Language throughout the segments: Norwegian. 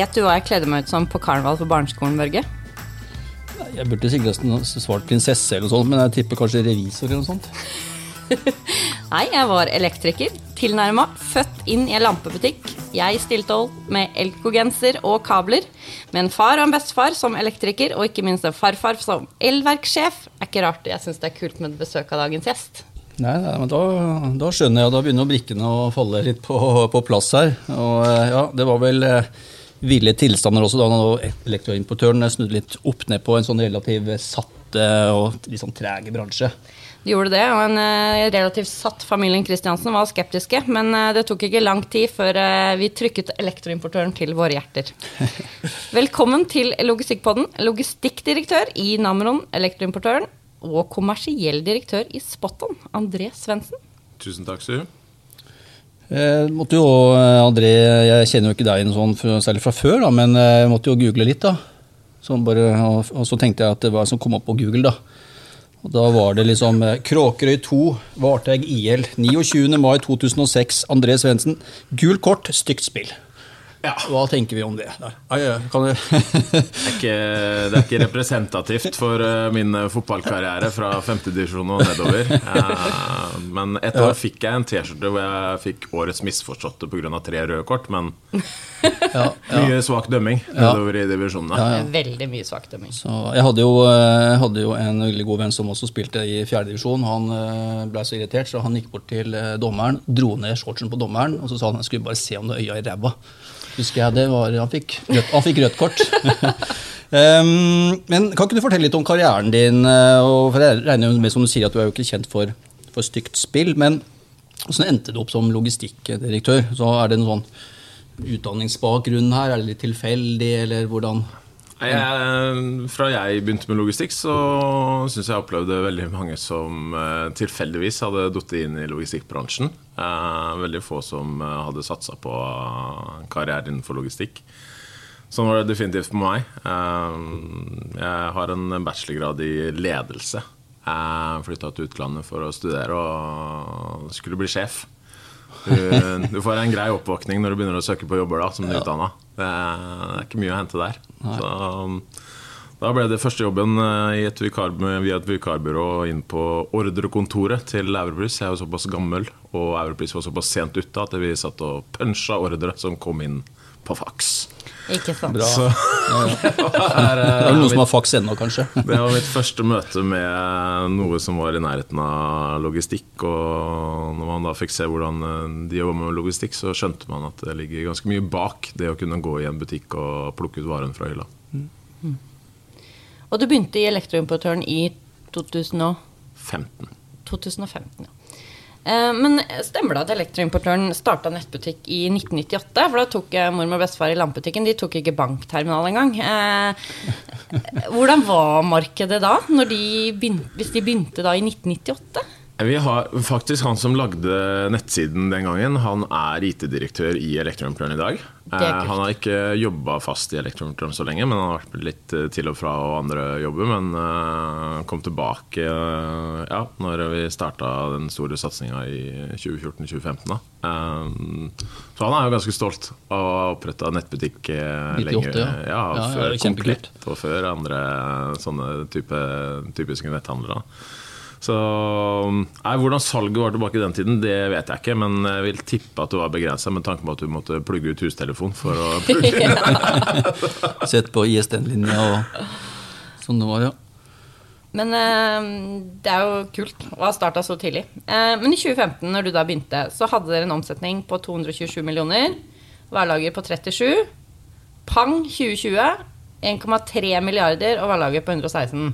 Vet du hva jeg kledde meg ut som på karneval på barneskolen, Børge? Jeg burde sikkert svart prinsesse eller noe sånt, men jeg tipper kanskje revisor eller noe sånt. Nei, jeg var elektriker. Tilnærma. Født inn i en lampebutikk. Jeg stilte opp med elkogenser og kabler. Med en far og en bestefar som elektriker, og ikke minst en farfar som elverksjef. Er ikke rart jeg syns det er kult med besøk av dagens gjest. Nei, nei men da, da, skjønner jeg. Da begynner brikkene å falle litt på, på plass her. Og ja, det var vel eh, ville tilstander også da elektroimportøren snudde litt opp ned på en sånn relativt satt og litt sånn treg bransje. De gjorde det, og en uh, relativt satt familien Kristiansen var skeptiske. Men uh, det tok ikke lang tid før vi trykket elektroimportøren til våre hjerter. Velkommen til Logistikkpodden, logistikkdirektør i Namron Elektroimportøren og kommersiell direktør i Spotton, André Svendsen. Tusen takk, Sue. Jeg måtte jo, André, jeg kjenner jo ikke deg sånn, særlig fra før, da, men jeg måtte jo google litt. da. Så bare, og, så tenkte jeg at det var som kom opp på Google. da. Og Da var det liksom eh, Kråkerøy 2, Varteig IL, 29. mai 2006, André Svendsen. Gult kort, stygt spill. Ja. Hva tenker vi om det? det, er ikke, det, er ikke, representativt for uh, min uh, fotballkarriere fra femtedivisjon og nedover. Uh, men et år fikk jeg en T-skjorte hvor jeg fikk årets misforståtte pga. tre røde kort. Men ja, ja. mye svak dømming nedover i divisjonene. Veldig mye svak dømming. Så jeg hadde jo, hadde jo, en veldig god venn som også spilte i fjerdedivisjon. Han ble så irritert, så han gikk bort til dommeren, dro ned shortsen på dommeren og så sa han jeg skulle bare se om det øya i ræva husker jeg det var Han fikk rødt, han fikk rødt kort. um, men kan ikke du fortelle litt om karrieren din? Eh, og for Jeg regner med som du sier at du er jo ikke kjent for, for stygt spill. Men hvordan endte du opp som logistikkdirektør? Så Er det noen sånn utdanningsbakgrunn her? Er det litt tilfeldig, eller hvordan? Jeg, fra jeg begynte med logistikk, så syns jeg opplevde veldig mange som uh, tilfeldigvis hadde falt inn i logistikkbransjen. Uh, veldig få som uh, hadde satsa på karrieren innenfor logistikk. Sånn var det definitivt for meg. jeg har en bachelorgrad i ledelse. Jeg flytta til utlandet for å studere og skulle bli sjef. Du, du, får en grei oppvåkning når du begynner å søke på jobber da, som nyutdanna. Det, det er ikke mye å hente der. Så, um, da ble det første jobben eh, et vikar, via et vikarbyrå inn på ordrekontoret til Europris. Jeg var såpass gammel, og Europris var såpass sent ute at vi satt og punsja ordre som kom inn på faks. Ikke sant. Bra. Så, ja, ja. det er noen som har faks ennå, kanskje. det var mitt første møte med noe som var i nærheten av logistikk. Og når man da fikk se hvordan eh, de jobber med logistikk, så skjønte man at det ligger ganske mye bak det å kunne gå i en butikk og plukke ut varen fra hylla. Mm. Og du begynte i Elektroimportøren i 2015. 2015, ja. Eh, men stemmer det at elektroimportøren starta nettbutikk i 1998? For da tok mormor og bestefar i lampebutikken de tok ikke bankterminal engang. Eh, hvordan var markedet da, de begynte, hvis de begynte da i 1998? Vi har faktisk Han som lagde nettsiden den gangen, han er IT-direktør i Elektroimportøren i dag. Eh, han har ikke jobba fast i Elektroimportøren så lenge, men han har vært litt eh, til og fra og andre jobber. Men uh, kom tilbake ja, når vi starta den store satsinga i 2014-2015. Um, så han er jo ganske stolt av å ha oppretta nettbutikk lenger. ja. Ja, ja, før Komplett og før andre sånne type, typiske netthandlere. Så nei, Hvordan salget var tilbake i den tiden, det vet jeg ikke. Men jeg vil tippe at det var begrensa med tanke på at du måtte plugge ut hustelefon for å plugge. Sett på ISDN-linja og sånn det var, ja. Men eh, det er jo kult å ha starta så tidlig. Eh, men i 2015, når du da begynte, så hadde dere en omsetning på 227 millioner. Hverlager på 37. Pang 2020. 1,3 milliarder og hverlager på 116.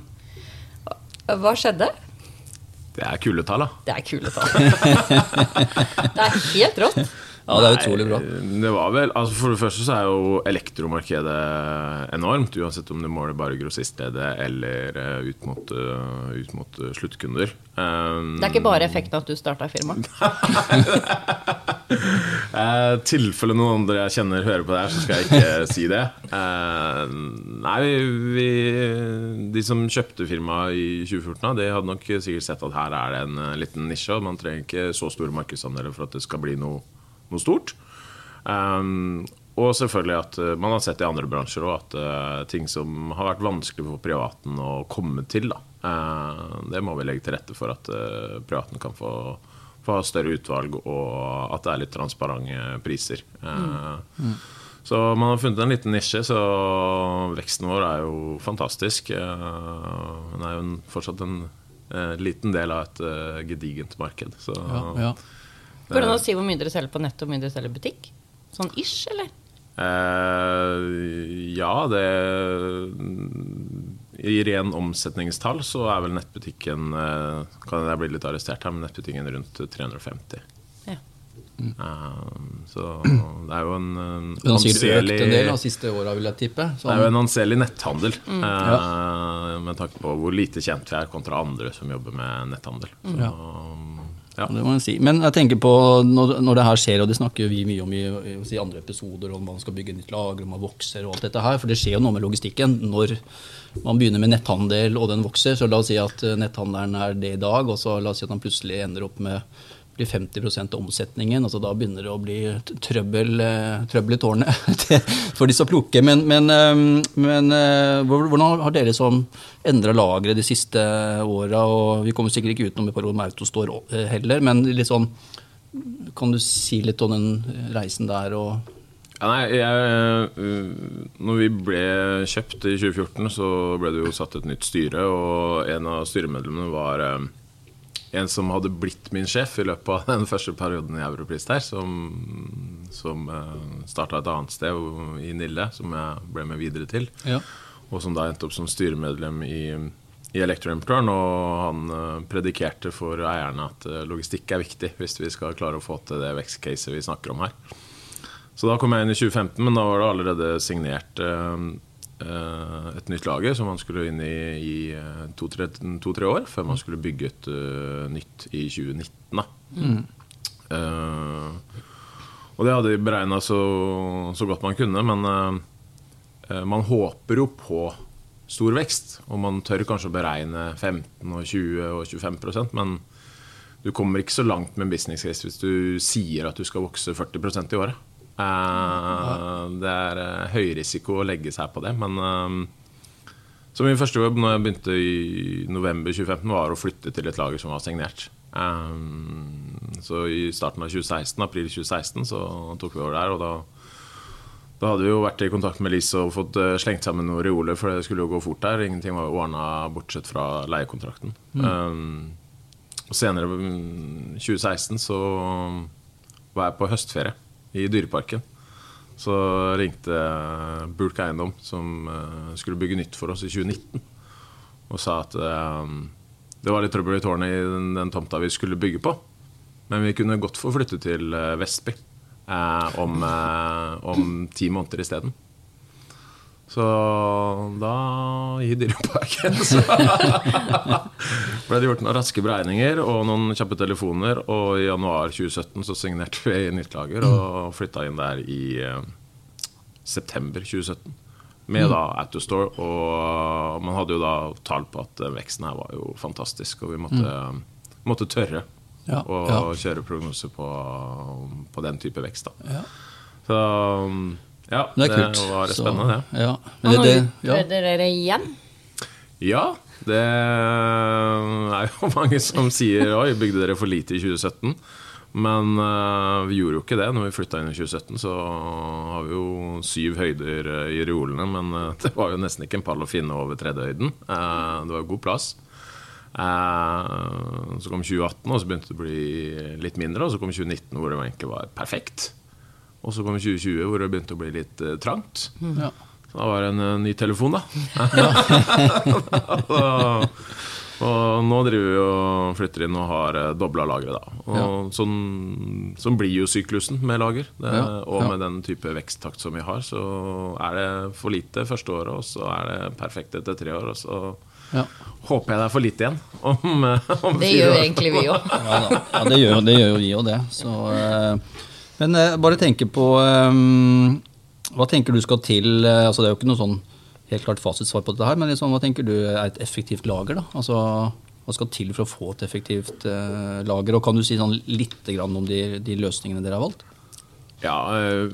Hva skjedde? Det er kule tall, da. Det er kule tall. det er helt rått. Ja, det er utrolig bra. Det var vel, altså For det første så er jo elektromarkedet enormt, uansett om du måler bare grossistledet eller eh, ut mot, uh, ut mot uh, sluttkunder. Um, det er ikke bare effekten at du starta firma? uh, tilfelle noen andre jeg kjenner hører på det her, så skal jeg ikke si det. Uh, nei, vi, de som kjøpte firmaet i 2014, de hadde nok sikkert sett at her er det en liten nisje, og man trenger ikke så store markedsandeler for at det skal bli noe noe stort. Um, og selvfølgelig at eh, man har sett i andre bransjer òg at uh, ting som har vært vanskelig for privaten å komme til, da, uh, det må vi legge til rette for at uh, privaten kan få, ha større utvalg, og at det er litt transparente priser. Mm. Så man har funnet en liten nisje, så veksten vår er jo fantastisk. Eh, Den er jo fortsatt en eh, liten del av et eh, gedigent marked. Så Ja, ja. Går det an å si hvor mye dere selger på nett og hvor mye dere selger i butikk? Sånn ish, eller? Eh, ja, det I ren omsetningstall så er vel nettbutikken eh, Kan jeg bli litt arrestert her, men nettbutikken rundt 350. Ja. Um, så det er jo en, en Den har sikkert økt en del de siste åra, vil jeg tippe. det er jo Sånn, en anselig netthandel, Ja, med tanke på hvor lite kjent vi er kontra andre som jobber med netthandel. Så, ja. Det må jeg si. Men jeg tenker på når, når det her skjer, og det snakker vi mye om i, i andre episoder, om man skal bygge nytt lager, om man vokser og alt dette her, for det skjer jo noe med logistikken når man begynner med netthandel og den vokser. Så la oss si at netthandelen er det i dag, og så la oss si at han plutselig ender opp med blir 50 av omsetningen. altså Da begynner det å bli trøbbel, eh, trøbbel i tårnet for disse å plukke. Men, men, eh, men eh, hvordan har dere som endra lageret de siste åra? Vi kommer sikkert ikke utenom et par år med Autostore eh, heller, men sånn Kan du si litt om den reisen der? og Ja, nei, jeg, når vi ble kjøpt i 2014, så ble det jo satt et nytt styre, og en av styremedlemmene var uh, en som hadde blitt min sjef i løpet av den første perioden i Europris der, som, som uh, starta et annet sted i Nille, som jeg ble med videre til. Ja. Og som da endte opp som styremedlem i, i Electroimportøren. Og han eh, predikerte for eierne at eh, logistikk er viktig hvis vi skal klare å få til det vekstcaset vi snakker om her. Så da kom jeg inn i 2015, men da var det allerede signert eh, eh, et nytt lager som man skulle inn i i eh, to-tre to, år, før man skulle bygge et uh, nytt i 2019. Da. Eh, og det hadde de beregna så, så godt man kunne, men eh, eh, man håper jo på stor vekst. Og man tør kanskje å beregne 15 og 20 og 25% men du kommer ikke så langt med en business case hvis du sier at du skal vokse 40% i året. Eh, det er eh, høy risiko å legge seg på det, men eh, så min første jobb når jeg begynte i november 2015, var å flytte til et lager som var signert. Um, så i starten av 2016, april 2016 så tok vi over der, og da, da hadde vi jo vært i kontakt med Lise og fått slengt sammen noen reoler, for det skulle jo gå fort der. Ingenting var jo ordna bortsett fra leiekontrakten. Um, og senere, 2016, så var jeg på høstferie i Dyreparken. Så ringte Bulk Eiendom, som eh, skulle bygge nytt for oss i 2019, og sa at eh, det var litt trøbbel i tårnet i den, tomta vi skulle bygge på. Men vi kunne godt få flytte til eh, Vestby om, om ti måneder isteden. Så da i Dyreparken så ble det gjort noen raske beregninger og noen kjappe telefoner. Og i januar 2017 så signerte vi nytt lager og flytta inn der i eh, september 2017. Med da Autostore. Og man hadde jo da tall på at eh, veksten her var jo fantastisk, og vi måtte, måtte tørre Ja, å ja. kjøre prognoser på, på den type vekst. da Ja. Så ja, Det er kult. var Så, spennende, det. Ja. Men er det, det, ja. utreder dere igjen? Ja, det er jo mange som sier Oi, bygde dere for lite i 2017? Men eh, vi gjorde jo ikke det. Når vi flytta inn i 2017, så har vi jo syv høyder eh, i reolene. Men eh, det var jo nesten ikke en pall å finne over tredje høyden. Eh, det var jo god plass. Eh, så kom 2018, og så begynte det å bli litt mindre. Og så kom 2019, hvor det egentlig var perfekt. Og så kom 2020, hvor det begynte å bli litt uh, trangt. Ja. Så da var det en uh, ny telefon, da. og, og nå driver vi og flytter inn og har uh, dobla lageret, da. Og sånn, sånn blir jo syklusen med lager. Det, Ja, Og ja. med den type veksttakt som vi har, så er det for lite første året, og så er det perfekt etter tre år, og så Ja. håper jeg det er for lite igjen om, fire om Det gjør egentlig vi òg. Ja, ja det, gjør, det gjør jo vi òg, det. Så, eh, men eh, bare tenke på um, Hva tenker du skal til eh, altså Det er jo ikke noe sånn helt klart fasitsvar på dette her, men liksom, hva tenker du er et effektivt lager? da? Altså, Hva skal til for å få et effektivt eh, lager? Og kan du si sånn litt om de, de løsningene dere har valgt? Ja, øh,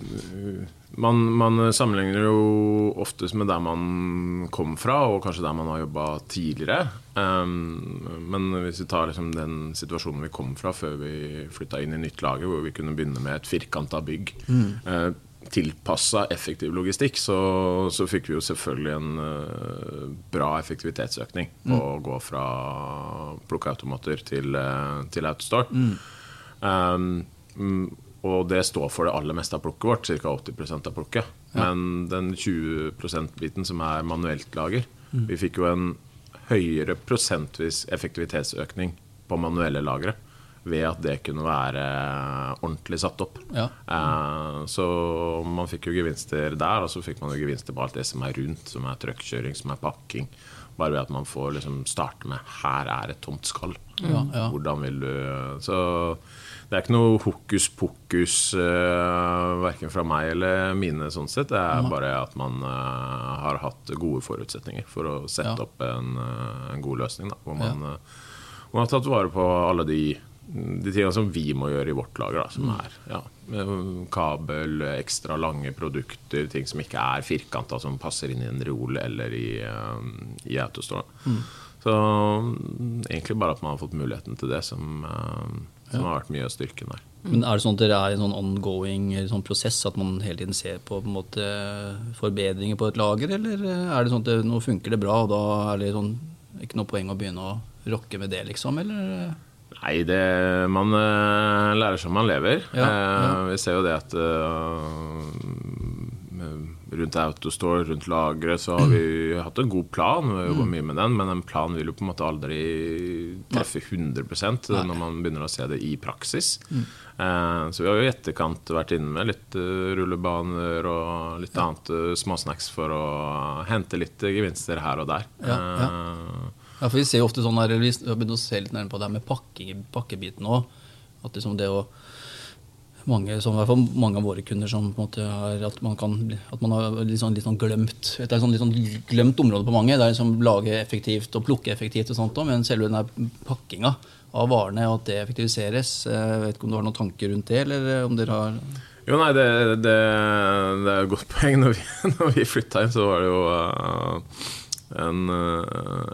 man, man sammenligner jo oftest med der man kom fra, og kanskje der man har jobba tidligere. Um, men hvis vi tar liksom den situasjonen vi kom fra før vi flytta inn i nytt lager, hvor vi kunne begynne med et firkanta bygg mm. uh, tilpassa effektiv logistikk, så, så, fikk vi jo selvfølgelig en uh, bra effektivitetsøkning på mm. å gå fra plukkeautomater til, uh, til Autostore. Mm. Um, og det står for det aller meste av plukket vårt, ca. 80 av plukket. Ja. Men den 20 %-biten som er manuelt lager mm. Vi fikk jo en høyere prosentvis effektivitetsøkning på manuelle lagre ved at det kunne være ordentlig satt opp. Ja. Eh, så man fikk jo gevinster der, og så fikk man jo gevinster på alt det som er rundt, som er trøkkjøring, som er pakking. Bare ved at man får liksom starte med 'her er et tomt skall'. Ja, ja. Hvordan vil du Så det er ikke noe hokus pokus, uh, verken fra meg eller mine, sånn sett. Det er bare at man uh, har hatt gode forutsetninger for å sette opp en, uh, en, god løsning. Da, hvor man, man har tatt vare på alle de de tingene som vi må gjøre i vårt lager, da, som er ja, kabel, ekstra lange produkter, ting som ikke er firkanta, som passer inn i en reol eller i, um, i Autostore. Mm. Så egentlig bare at man har fått muligheten til det, som, um, som ja. har vært mye av styrken der. Men Er det sånn at dere er i en sånn ongoing sånn prosess, at man hele tiden ser på, på måte, forbedringer på et lager, eller er det sånn at det, nå funker det bra, og da er det sånn, ikke noe poeng å begynne å rokke med det, liksom? eller... Nei, det, man uh, lærer som man lever. Ja, ja. Uh, vi ser jo det at uh, rundt Autostore, rundt lageret, så har vi hatt en god plan. Vi har jobba mm. mye med den, men en plan vil jo på en måte aldri treffe 100 Nei. når man begynner å se det i praksis. Mm. så vi har jo i etterkant vært inne med litt rullebaner og litt annet småsnacks for å hente litt gevinster her og der. Ja, ja. Ja, for Vi ser jo ofte sånn her, vi har begynt å se litt nærmere på det her med pakking, pakkebiten òg. Liksom mange, mange av våre kunder som på en måte har at man, kan, at man har sånn, litt sånn glemt er sånn, sånn glemt område på mange. Det er liksom lage effektivt og plukke effektivt, og sånt, men selve den pakkinga av varene og at det effektiviseres. Jeg vet ikke om du har noen tanker rundt det, eller om dere har jo, nei, det, det, det er et godt poeng. Når vi, vi flytta inn, så var det jo uh, en, eh,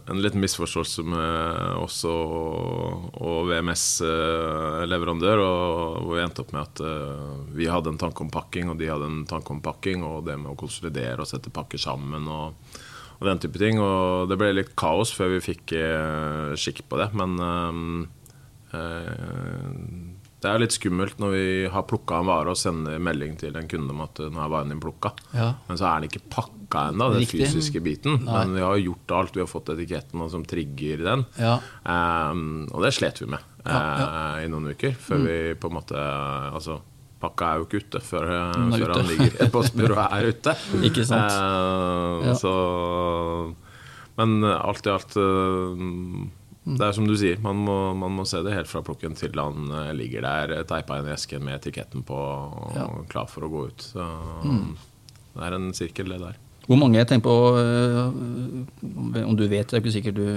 en liten misforståelse med oss og, og VMS-leverandør. Hvor vi endte opp med at uh, vi hadde en tanke om pakking, og de hadde en tanke om pakking. Og det med å konsolidere og sette pakker sammen og, og, den type ting. Og det ble litt kaos før vi fikk uh, skikk på det. Men uh, det er litt skummelt når vi har plukka en vare og sender melding til en kunde om at nå er varen din plukka. Ja. Men så er den ikke pakka ennå, den Riktig. fysiske biten. Nei. Men vi har gjort alt. Vi har fått etiketten som trigger den. Ja. Um, og det slet vi med ja, uh, i noen uker. Før mm. vi på en måte Altså, pakka er jo ikke ute før, han, før han ligger i og er ute. ikke sant. Uh, så Men alt i alt uh, det er som du sier, man må, man må, se det helt fra plukken til han eh, ligger der eh, teipa inn i esken med etiketten på og ja. klar for å gå ut. Så mm. det er en sirkel, det der. Hvor mange jeg tenker på, øh, Om du vet, det er ikke sikkert du,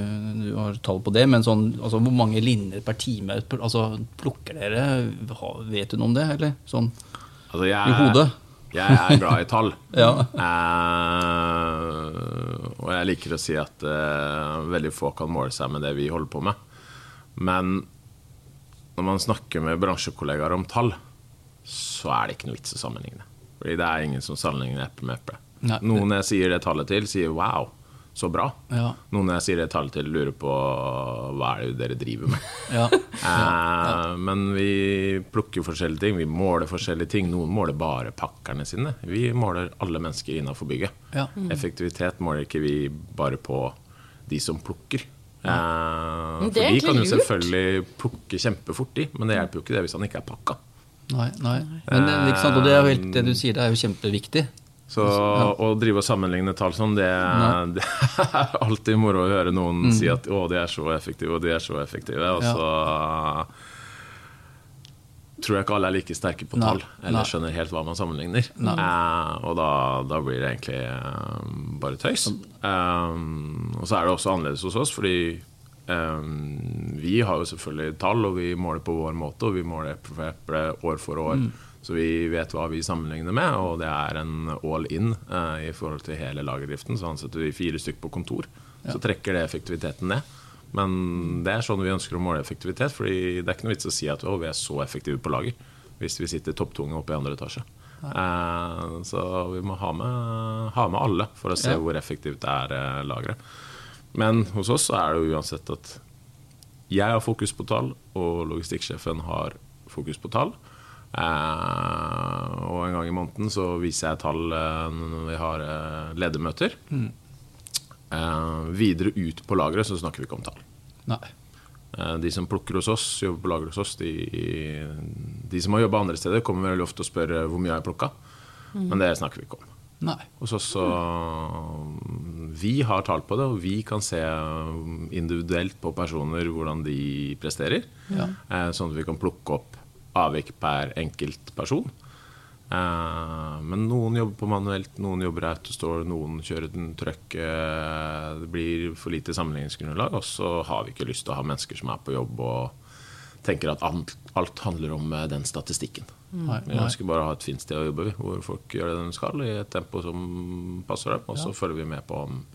du har tall på det, men sånn, altså, hvor mange linjer per time altså, plukker dere? Vet du noe om det, eller? Sånn altså, jeg, i hodet? Jeg er glad i tall. ja. eh, og jeg liker å si at eh, veldig få kan måle seg med det vi holder på med. Men når man snakker med bransjekollegaer om tall, så er det ikke noe vits å sammenligne. Fordi det er ingen som sammenligner eple med eple. Noen jeg sier det tallet til, sier 'wow' så bra. Ja. Noen jeg sier det tallet til, lurer på hva er det dere driver med. Ja. Ja. men vi plukker forskjellige ting. Vi måler forskjellige ting. Noen måler bare pakkerne sine. Vi måler alle mennesker innafor bygget. Ja. Mm. Effektivitet måler ikke vi bare på de som plukker. Eh, for de kan jo selvfølgelig plukke kjempefort, de, men det hjelper jo ikke det hvis han ikke er pakka. Nei, nei. Men, det, og det, er jo helt, det du sier, det er jo kjempeviktig. Så å drive og sammenligne tall sånn, det, det, er alltid moro å høre noen mm. si at å, de er så effektive, og de er så effektive. Og så ja. tror jeg ikke alle er like sterke på tall, Nei. eller skjønner helt hva man sammenligner. Eh, og da, da, blir det egentlig eh, bare tøys. Um, og så er det også annerledes hos oss, fordi um, vi har jo selvfølgelig tall, og vi måler på vår måte, og vi måler eple år for år. Mm Så vi vet hva vi sammenligner med, og det er en all in eh, i forhold til hele lagerdriften. Så ansetter vi fire stykker på kontor. Så trekker det effektiviteten ned. Men det er sånn vi ønsker å måle effektivitet. Fordi det er ikke noe vits å si at vi er så effektive på lager hvis vi sitter topptunge oppe i andre etasje. Eh, så vi må ha med, ha med alle for å se Ja. hvor effektivt det er eh, lageret. Men hos oss så er det jo uansett at jeg har fokus på tall, og logistikksjefen har fokus på tall. Eh, og en gang i måneden så viser jeg tall eh, når vi har eh, ledermøter. Eh, videre ut på lageret så snakker vi ikke om tall. Nei. Eh, De som plukker hos oss, jobber på lager hos oss, de, de som har jobba andre steder, kommer veldig ofte og spør hvor mye jeg har plukka. Men det snakker vi ikke om. Nei. Hos oss så Vi har tall på det, og vi kan se individuelt på personer hvordan de presterer. Ja. Eh, Sånn at vi kan plukke opp avvik per enkelt person. Eh, Men noen jobber på manuelt, noen jobber autostore, noen kjører den trøkk. eh, Det blir for lite sammenligningsgrunnlag, og så har vi ikke lyst til å ha mennesker som er på jobb og tenker at alt, alt handler om eh, den statistikken. Nei. Vi ønsker bare å ha et fint sted å jobbe, vi, hvor folk gjør det de skal, i et tempo som passer dem. Og så følger vi med på om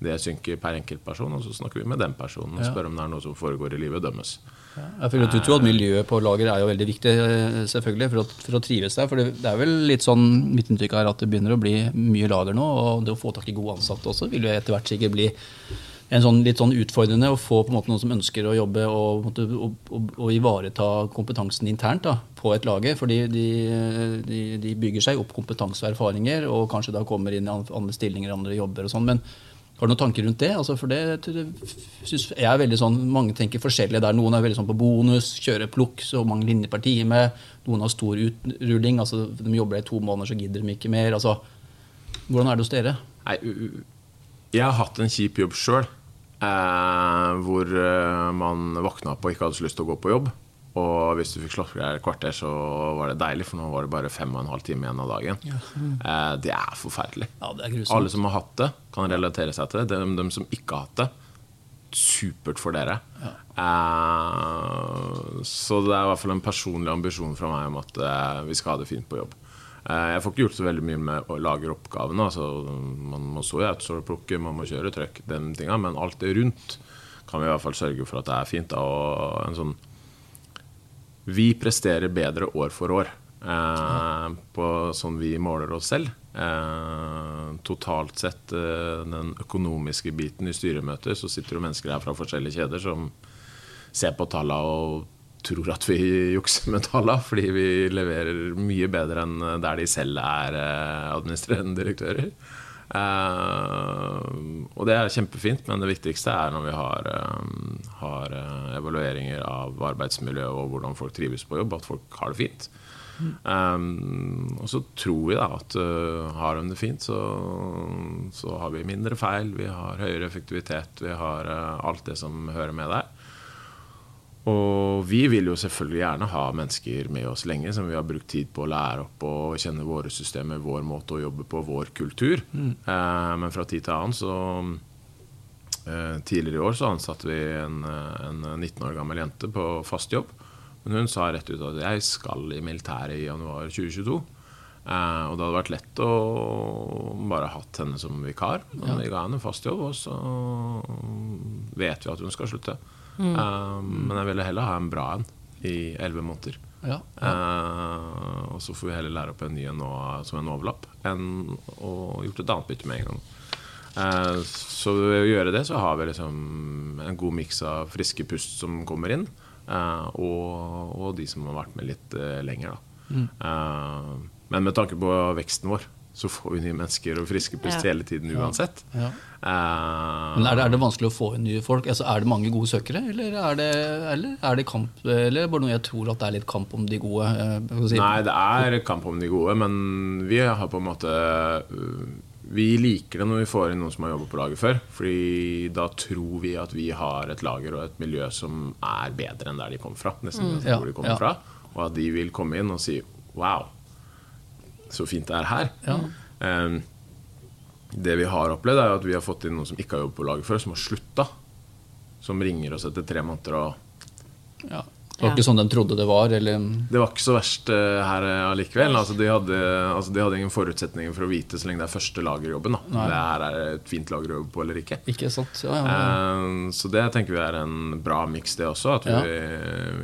det synker per enkeltperson, og så snakker vi med den personen og Ja. spør om det er noe som foregår i livet dømmes. Jeg føler at du tror at miljøet på lager er jo veldig viktig eh, selvfølgelig, for å, for å trives der. For det, det er vel litt sånn, Mitt inntrykk er at det begynner å bli mye lager nå. Og det å få tak i gode ansatte også vil jo etter hvert sikkert bli en sånn, litt sånn utfordrende å få på en måte noen som ønsker å jobbe og, og, og, og ivareta kompetansen internt da, på et lager. Fordi de, de, de bygger seg opp kompetanse og erfaringer, og kanskje da kommer inn i andre stillinger, andre jobber og sånn. Men har du noen tanker rundt det? Altså, for det, synes jeg er veldig sånn, Mange tenker forskjellig der. Noen er veldig sånn på bonus, kjører plukk, så mange linjer per time. Noen har stor utrulling. altså De jobber i to måneder, så gidder de ikke mer. altså Hvordan er det hos dere? Nei, jeg har hatt en kjip jobb sjøl, eh, hvor eh, man våkna opp og ikke hadde så lyst til å gå på jobb. Og hvis du fikk slått fra deg et kvarter, så var det deilig, for nå var det bare fem og en halv time igjen av dagen. Eh, det er forferdelig. Ja, det er. Alle som har hatt det, kan relatere seg til det. De, de som ikke har hatt det, supert for dere. Eh, så det er i hvert fall en personlig ambisjon fra meg om at eh, vi skal ha det fint på jobb. Jeg får ikke gjort så veldig mye med å lage oppgavene. Altså, man må så i autostore-plukke, man må kjøre trøkk, den tinga, men alt det rundt kan vi i hvert fall sørge for at det er fint. Da, og en sånn vi presterer bedre år for år eh, på sånn vi måler oss selv. Eh, totalt sett eh, den økonomiske biten i styremøter, så sitter det mennesker her fra forskjellige kjeder som ser på tallene og tror at vi jukser med tallene, fordi vi leverer mye bedre enn der de selv er eh, administrerende direktører. Eh, og det er kjempefint, men det viktigste er når vi har, eh, har eh, evalueringer av arbeidsmiljø og hvordan folk trives på jobb, at folk har det fint. Um, og så tror vi da at uh, har de det fint, så, så har vi mindre feil, vi har høyere effektivitet, vi har uh, alt det som hører med der. Og vi vil jo selvfølgelig gjerne ha mennesker med oss lenge, som vi har brukt tid på å lære opp og kjenne våre systemer, vår måte å jobbe på, vår kultur. Eh, men fra tid til annen så eh, Tidligere i år så ansatte vi en, eh, en 19 år gammel jente på fast jobb. Men hun sa rett ut at jeg skal i militæret i januar 2022. Eh, og det hadde vært lett å bare hatt henne som vikar. Men vi ga henne fast jobb, og så vet vi at hun skal slutte. Eh, men jeg ville heller ha en bra en i elleve måneder. Ja. Eh, og så får vi heller lære opp en ny en nå som en overlapp, enn å gjort et annet bytte med en gang. Uh, så ved å gjøre det, så har vi liksom en god miks av friske pust som kommer inn, uh, og, og de som har vært med litt eh, lenger. Da. Eh, men med tanke på veksten vår, så får vi nye mennesker og friske pust Ja. hele tiden uansett. Ja. Uh, Men er det, er det vanskelig å få inn nye folk? Altså, er det mange gode søkere, eller er det, eller er det kamp? Eller bare noe jeg tror at det er litt kamp om de gode? eh, si? Nei, det er kamp om de gode, men vi har på en måte Vi liker det når vi får inn noen som har jobbet på laget før. Fordi da tror vi at vi har et lager og et miljø som er bedre enn der de kom fra. Nesten mm. Ja, hvor de kommer ja. fra Og at de vil komme inn og si Wow, så fint det er her. Um, det vi har opplevd, er at vi har fått inn noen som ikke har jobbet på laget før, som har slutta. Som ringer oss etter tre måneder og Ja. Det var Ja. ikke sånn de trodde det var, eller Det var ikke så verst eh, her eh, allikevel. Altså, de, hadde, altså, de hadde ingen forutsetninger for å vite så lenge det er første lagerjobben. Da. Det her er et fint lagerjobb på eller ikke. Ikke sant? Ja, ja, ja. Eh, Så det tenker vi er en bra miks, det også. At vi, Ja.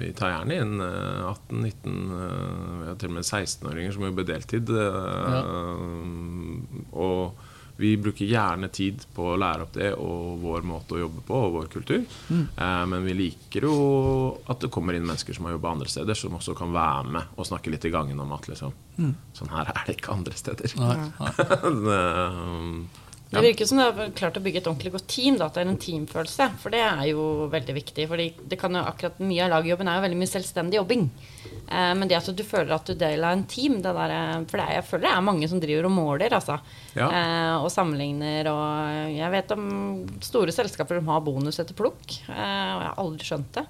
vi tar gjerne inn eh, 18-19 eh, Vi har til og med 16-åringer som jobber deltid. eh, Og vi bruker gjerne tid på å lære opp det og vår måte å jobbe på og vår kultur. Mm. Eh, Men vi liker jo at det kommer inn mennesker som har jobba andre steder, som også kan være med og snakke litt i gangen om at liksom, sånn her er det ikke andre steder. Mm. Nei, nei. Det, Det virker som du har klart å bygge et ordentlig godt team. Da, at det er en teamfølelse. For det er jo veldig viktig. For det kan jo akkurat Mye av lagjobben er jo veldig mye selvstendig jobbing. Eh, men det at du føler at du deler av en team det der, eh, For det er, jeg føler det er mange som driver og måler, altså. Ja. Eh, og sammenligner. Og jeg vet om store selskaper som har bonus etter plukk. Eh, og jeg har aldri skjønt det.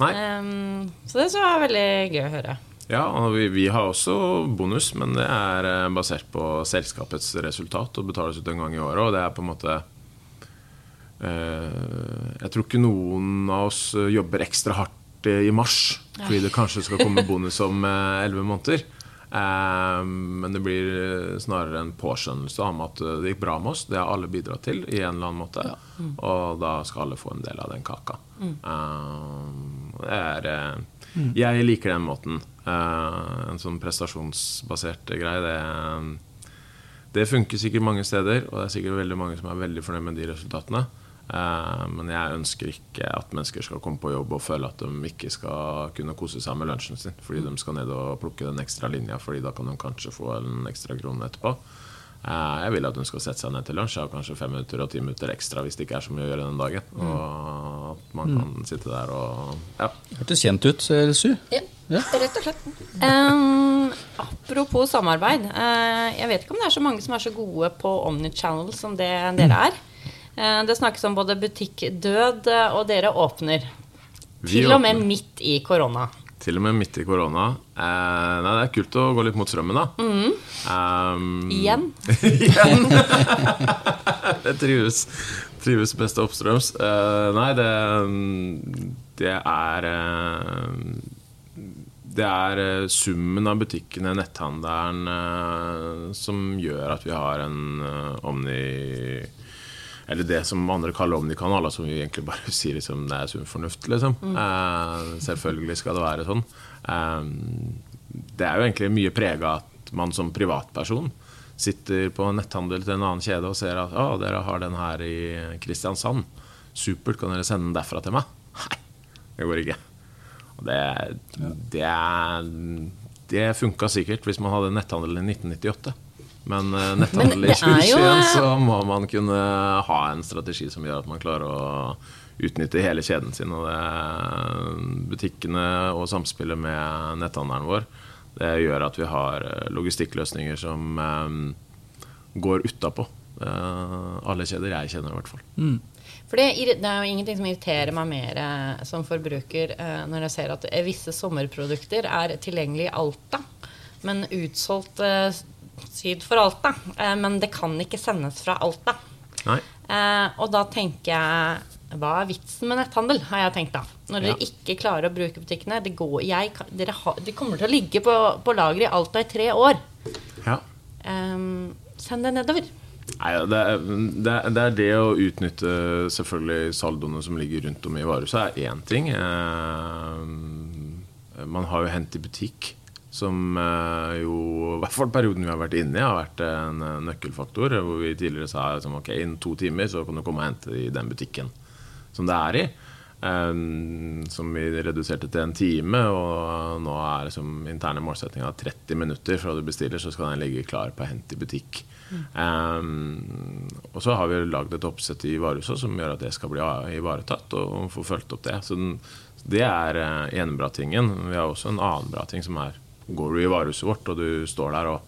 Nei. Så det så er veldig gøy å høre. Ja, og vi, vi har også bonus, men det er basert på selskapets resultat og betales ut en gang i året. Og det er på en måte eh, Jeg tror ikke noen av oss jobber ekstra hardt i mars fordi det kanskje skal komme bonus om elleve måneder. Eh, men det blir eh, snarere en påskjønnelse om at eh, det gikk bra med oss. Det har alle bidratt til i en eller annen måte. Og da skal alle få en del av den kaka. Mm. det er eh, Jeg liker den måten. Eh, en sånn prestasjonsbasert greie. Det, det funker sikkert mange steder, og det er sikkert veldig mange som er veldig fornøyd med de resultatene. Eh, men jeg ønsker ikke at mennesker skal komme på jobb og føle at de ikke skal kunne kose seg med lunsjen sin fordi de skal ned og plukke den ekstra linja, Fordi da kan de kanskje få en ekstra krone etterpå. Eh, Jeg vil at hun skal sette seg ned til lunsj og kanskje fem minutter og ti minutter ekstra hvis det ikke er så mye å gjøre den dagen. Og at man kan sitte der og Ja. Hørtes kjent ut, eh, Su. Ja, rett og slett. Um, apropos samarbeid. Uh, jeg vet ikke om det er så mange som er så gode på Omnichannel som det dere er. Eh, det snakkes om både butikkdød, eh, og dere åpner. Vi Til og med åpner. midt i korona. Til og med midt i korona. Eh, nei, det er kult å gå litt mot strømmen, da. Um, Mm. Igjen. Igjen! Jeg trives, trives best oppstrøms. Eh, nei, det, det er eh, Det er summen av butikkene, netthandelen, som gjør at vi har en Omni eller det som andre kaller omnikanaler, som vi egentlig bare sier liksom, det er sunn fornuft. Liksom. Eh, selvfølgelig skal det være sånn. Eh, det er jo egentlig mye prega at man som privatperson sitter på netthandel til en annen kjede og ser at å, dere har den her i Kristiansand. Supert, kan dere sende den derfra til meg? Nei, det går ikke. Det, det, det funka sikkert hvis man hadde netthandel i 1998. Men eh, netthandel i det er 2021 eh, så må man kunne ha en strategi som gjør at man klarer å utnytte hele kjeden sin. Og det, butikkene og samspillet med netthandelen vår det gjør at vi har eh, logistikkløsninger som eh, går utapå eh, alle kjeder jeg kjenner, i hvert fall. For det, det er jo ingenting som irriterer meg mer eh, som forbruker eh, når jeg ser at eh, visse sommerprodukter er tilgjengelig i Alta, men utsolgt eh, syd for Alta. Eh, men det kan ikke sendes fra Alta. Nei. Eh, og da tenker jeg Hva er vitsen med netthandel? har jeg tenkt da. Når dere Ja. ikke klarer å bruke butikkene. Det går, jeg, dere ha, de kommer til å ligge på, på lager i Alta i tre år. Ja. Eh, send det nedover. Nei, det, er, det, er, det er det å utnytte selvfølgelig saldoene som ligger rundt om i varehuset, er én ting. Eh, man har jo Hent i butikk, som eh, jo i hvert fall perioden vi har vært inne i, har vært en eh, nøkkelfaktor. Hvor vi tidligere sa liksom, ok, innen to timer så kan du komme og hente i den butikken som det er i. Eh, som vi reduserte til en time, og nå er liksom interne målsettinga 30 minutter fra du bestiller, så skal den ligge klar på Hent i butikk. Um, og så har vi lagd et oppsett i varehuset som gjør at det skal bli ivaretatt, og få fulgt opp det. Så den, det er uh, ene bra tingen. Vi har også en annen bra ting som er Går du i varehuset vårt, og du står der og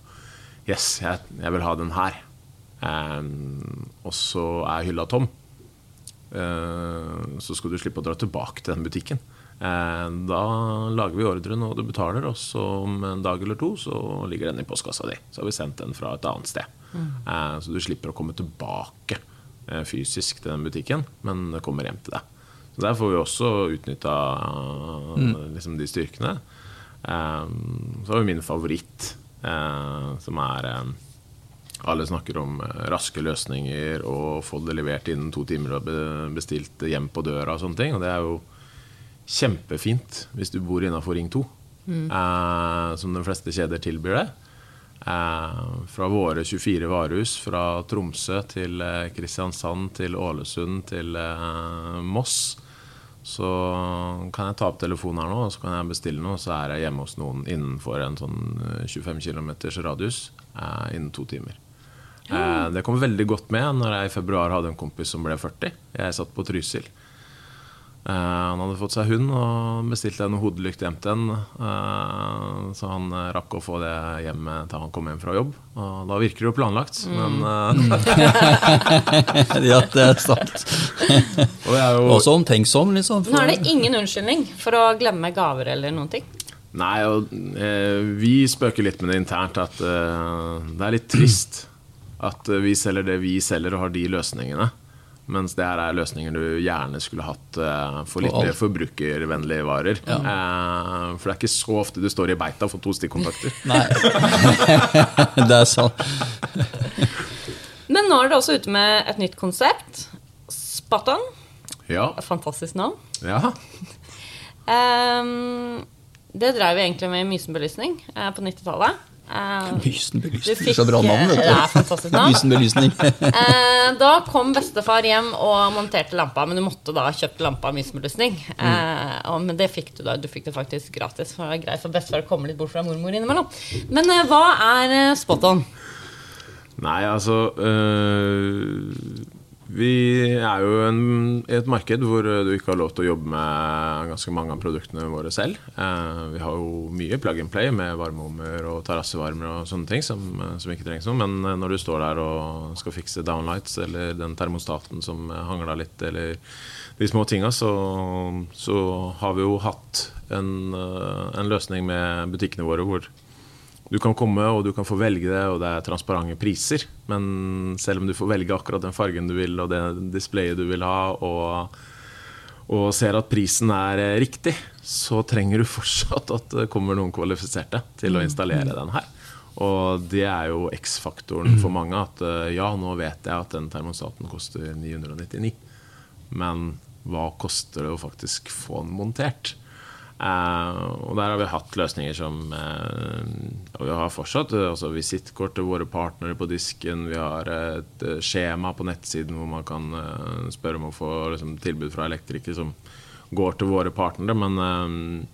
Yes, jeg, jeg vil ha den her. Um, og så er hylla tom. Uh, så skal du slippe å dra tilbake til den butikken. Uh, da lager vi ordren, og du betaler, og så om en dag eller to så ligger den i postkassa di. Så har vi sendt den fra et annet sted. Uh, så du slipper å komme tilbake uh, fysisk til den butikken, men det kommer hjem til deg. Så Der får vi også utnytta liksom, de styrkene. Eh, så har vi min favoritt, uh, som er um, Alle snakker om eh, raske løsninger og få det levert innen to timer og bestilt hjem på døra og sånne ting. Og det er jo kjempefint hvis du bor innafor Ring 2, eh, som de fleste kjeder tilbyr det. Uh, fra våre 24 varehus, fra Tromsø til Kristiansand til Ålesund til Moss, så kan jeg ta opp telefonen her nå, og så kan jeg bestille noe, så er jeg hjemme hos noen innenfor en sånn eh, 25 km radius eh, innen to timer. Eh, det kom veldig godt med når jeg i februar hadde en kompis som ble 40. Jeg satt på Trysil. Eh, han hadde fått seg hund og bestilte en hodelykt hjem til en. eh, så han eh, rakk å få det hjem til han kom hjem fra jobb. Og da virker det jo planlagt, men eh, ja, det er sant. Og er jo Også omtenksom, liksom. Nå er det ingen unnskyldning for å glemme gaver eller noen ting. Nei, og vi spøker litt med det internt at det er litt trist at vi selger det vi selger og har de løsningene. Mens det her er løsninger du gjerne skulle hatt eh, for litt mer forbrukervennlige varer. Ja. for det er ikke så ofte du står i beita får to stikkontakter. Nei. det er sant. Men nå er dere også ute med et nytt konsept. Spatan. Ja, Fantastisk navn. ja. Ehm, det drev vi egentlig med Mysenbelysning eh, på 90-tallet. Ehm, Mysen belysning. fikk, Så bra navn, vet Det er fantastisk navn. Mysen belysning. Eh, da kom bestefar hjem og monterte lampa, men du måtte da ha kjøpt lampa av Mysenbelysning. Eh, og- men det fikk du da. Du fikk det faktisk gratis. For det var greit for bestefar å komme litt bort fra mormor innimellom. Men eh, hva er eh, spot on? Nei, altså øh, Vi er jo en, i et marked hvor du ikke har lov til å jobbe med ganske mange av produktene våre selv. Eh, vi har jo mye plug and play med varmeovner og terrassevarmer og sånne ting som, eh, som ikke trengs noe. Men eh, når du står der og skal fikse downlights eller den termostaten som eh, hangla litt, eller de små tinga, så, så har vi jo hatt en, en løsning med butikkene våre hvor du kan komme og du kan få velge det, og det er transparente priser. Men selv om du får velge akkurat den fargen du vil, og det displayet du vil ha, og, og ser at prisen er eh, riktig, så trenger du fortsatt at det kommer noen kvalifiserte til å installere den her. Og det er jo X-faktoren for mange. At eh, ja, nå vet jeg at den termostaten koster 999, men hva koster det å faktisk få den montert? Eh, og der har vi hatt løsninger som eh, Og vi har fortsatt eh, altså visittkort til våre partnere på disken. Vi har et skjema på nettsiden hvor man kan spørre om å få liksom, tilbud fra elektriker som går til våre partnere. Men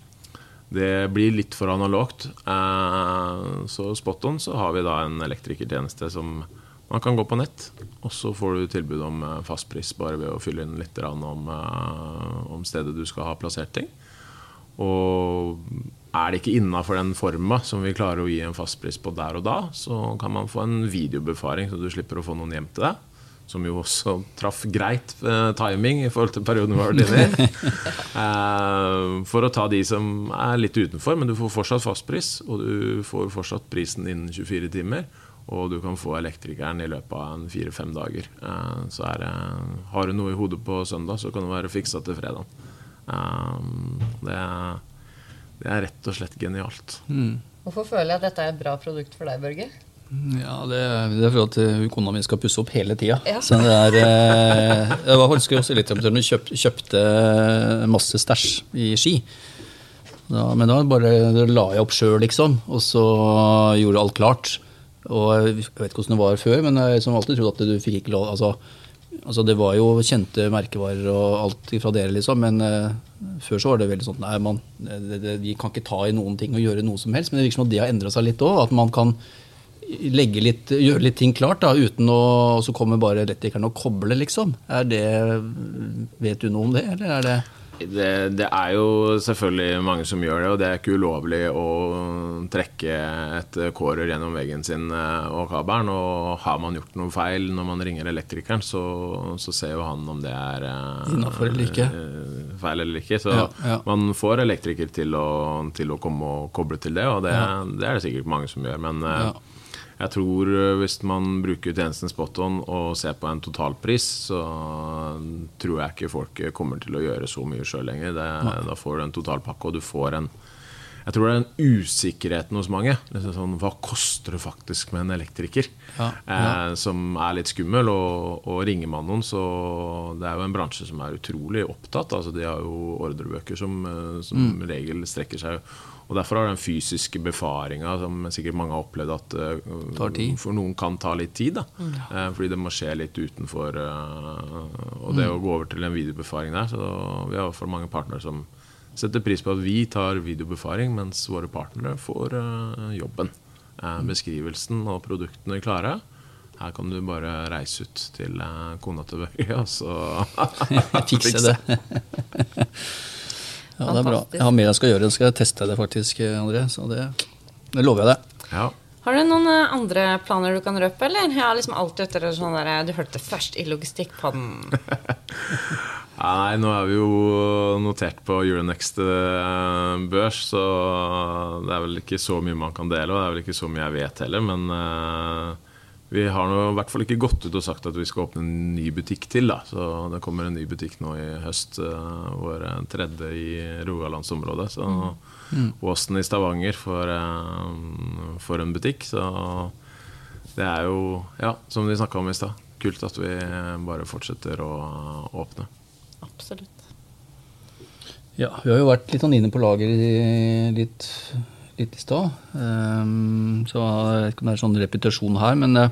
det blir litt for analogt. Så spot on så har vi da en elektrikertjeneste som man kan gå på nett, og så får du tilbud om fastpris bare ved å fylle inn litt om, om stedet du skal ha plassert ting. Og er det ikke innafor den forma som vi klarer å gi en fastpris på der og da, så kan man få en videobefaring, så du slipper å få noen hjem til deg. Som jo også traff greit eh, timing i forhold til perioden vi har vært inne i. Eh, for å ta de som er litt utenfor, men du får fortsatt fastpris. Og du får fortsatt prisen innen 24 timer. Og du kan få elektrikeren i løpet av en fire-fem dager. Eh, så er har du noe i hodet på søndag, så kan det være fiksa til fredag. Um, det, er, det er rett og slett genialt. Hvorfor føler jeg at dette er et bra produkt for deg, Børge? Ja, det, det er for at eh, kona mi skal pusse opp hele tida. Ja. Så det er eh, Jeg var faktisk også litt når hun kjøpt, kjøpte masse stæsj i Ski. Da, men da bare da la jeg opp sjøl, liksom. Og så gjorde alt klart. Og jeg vet ikke hvordan det var før, men jeg som alltid trodde at du fikk ikke lov altså, altså Det var jo kjente merkevarer og alt fra dere, liksom. Men uh, før så var det veldig sånn Nei, man, det, det, vi kan ikke ta i noen ting og gjøre noe som helst. Men det virker som at det har endra seg litt òg. At man kan litt, gjøre litt ting klart, da, uten å og så kommer bare elektrikeren og kobler, liksom. Er det, vet du noe om det, eller er det Det, det er jo selvfølgelig mange som gjør det, og det er ikke ulovlig å trekke et kårer gjennom veggen sin eh, og kabelen. Og har man gjort noe feil når man ringer elektrikeren, så, så ser jo han om det er Innafor eller ikke. eh, feil eller ikke. Så Ja, ja. man får elektriker til å, til å komme og koble til det, og det, Ja. det er det sikkert mange som gjør. Men eh. Jeg tror eh, hvis man bruker tjenesten spot-on og ser på en totalpris, så tror jeg ikke folk kommer til å gjøre så mye sjøl lenger. Det, da får du en totalpakke, og du får en jeg tror det er den usikkerheten hos mange. Liksom sånn, hva koster det faktisk med en elektriker? Ja, ja. Eh, som er litt skummel. Og, og ringer man noen, så Det er jo en bransje som er utrolig opptatt. Altså, de har jo ordrebøker som eh, som Mm. regel strekker seg. Og Derfor har den fysiske befaringa, som sikkert mange har opplevd at eh, Tar tid. for noen kan ta litt tid. Da. Mm. Eh, fordi det må skje litt utenfor eh, Og det å gå over til en videobefaring der. Så vi har i hvert fall mange partnere som setter pris på at vi tar videobefaring, mens våre partnere får jobben. Eh, beskrivelsen og produktene klare. Her kan du bare reise ut til kona til Børge, og så Fikse det. ja, det er bra. Jeg har mer jeg skal gjøre. Jeg skal teste det faktisk, André. Så det, det lover jeg deg. Ja. Har du noen eh, andre planer du kan røpe, eller? Jeg har liksom alltid etter sånn der, Du hørte det først i Logistikkpodden. Nei, nå er vi jo notert på Euronext eh, børs, så det er vel ikke så mye man kan dele, og det er vel ikke så mye jeg vet heller, men eh, vi har nå i hvert fall ikke gått ut og sagt at vi skal åpne en ny butikk til, da. Så det kommer en ny butikk nå i høst, uh, vår tredje i Rogalandsområdet. Så Åsen i Stavanger får, uh, får en butikk, så det er jo, ja, som vi snakka om i stad, kult at vi bare fortsetter å åpne. Absolutt. Ja, vi har jo vært litt sånn inne på lager i- litt, litt i stad. Ehm, så jeg vet ikke om det er sånn repetisjon her, men, eh,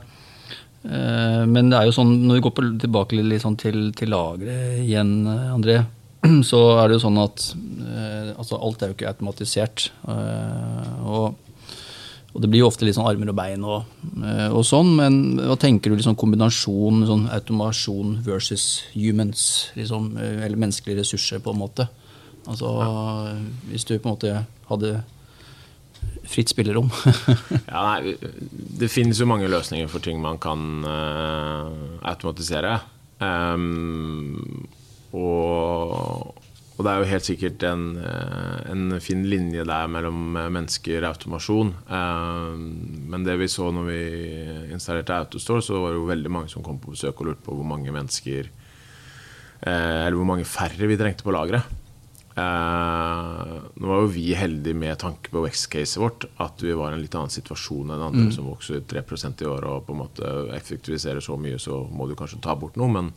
eh, men det er jo sånn, når vi går på, tilbake litt sånn til, til lageret igjen, eh, André, så er det jo sånn at altså alt er jo ikke automatisert. og og det blir jo ofte litt sånn armer og bein og, og sånn, men hva tenker du liksom kombinasjon sånn automasjon versus humans, liksom, eller menneskelige ressurser, på en måte? Altså, hvis du på en måte hadde fritt spillerom. Ja, nei, det finnes jo mange løsninger for ting man kan uh, automatisere. Um, og, og det er jo helt sikkert en, eh, en fin linje der mellom eh, mennesker og automasjon. Um, men det vi så når vi installerte Autostore, så var det jo veldig mange som kom på besøk og lurte på hvor mange mennesker uh, Eller hvor mange færre vi trengte på lageret. Eh, nå var jo vi heldige med tanke på vekstcaset vårt at vi var i en litt annen situasjon enn andre som vokser 3% i år og på en måte effektiviserer så mye, så må du kanskje ta bort noe. Men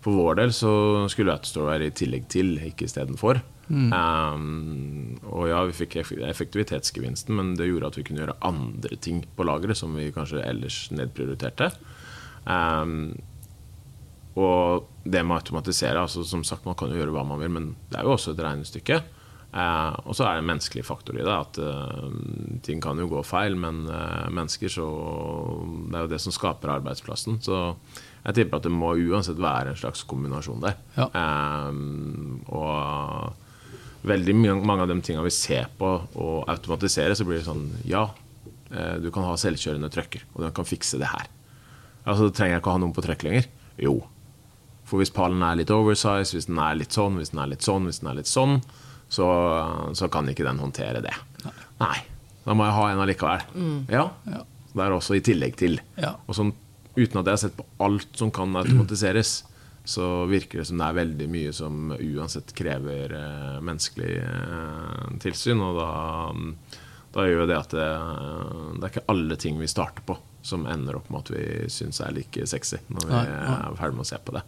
for vår del så skulle Autostore være i tillegg til, ikke istedenfor. Um, og ja, vi fikk eff- effektivitetsgevinsten, men det gjorde at vi kunne gjøre andre ting på lageret som vi kanskje ellers nedprioriterte. Um, og det med å automatisere altså Som sagt, man kan jo gjøre hva man vil, men det er jo også et regnestykke. Eh, og så er det en menneskelig faktor i det. At eh, ting kan jo gå feil, men eh, mennesker så Det er jo det som skaper arbeidsplassen. Så jeg tipper at det må uansett være en slags kombinasjon der. Ja. Eh, og veldig mange av de tingene vi ser på og automatisere, så blir det sånn Ja, eh, du kan ha selvkjørende trucker, og den kan fikse det her. Altså, Trenger jeg ikke å ha noen på trøkk lenger? Jo. For hvis pallen er litt oversize, hvis den er litt sånn, hvis den er litt sånn, hvis den er litt sånn, så, så kan ikke den håndtere det. Nei. Da må jeg ha en allikevel. Ja. Ja. Det er også i tillegg til. Ja. Og sånn, uten at jeg har sett på alt som kan automatiseres, så virker det som det er veldig mye som uansett krever eh, menneskelig eh, tilsyn. Og da, da gjør det at det, det er ikke alle ting vi starter på som ender opp med at vi syns er like sexy når vi Nei, nei. er ferdig med å se på det.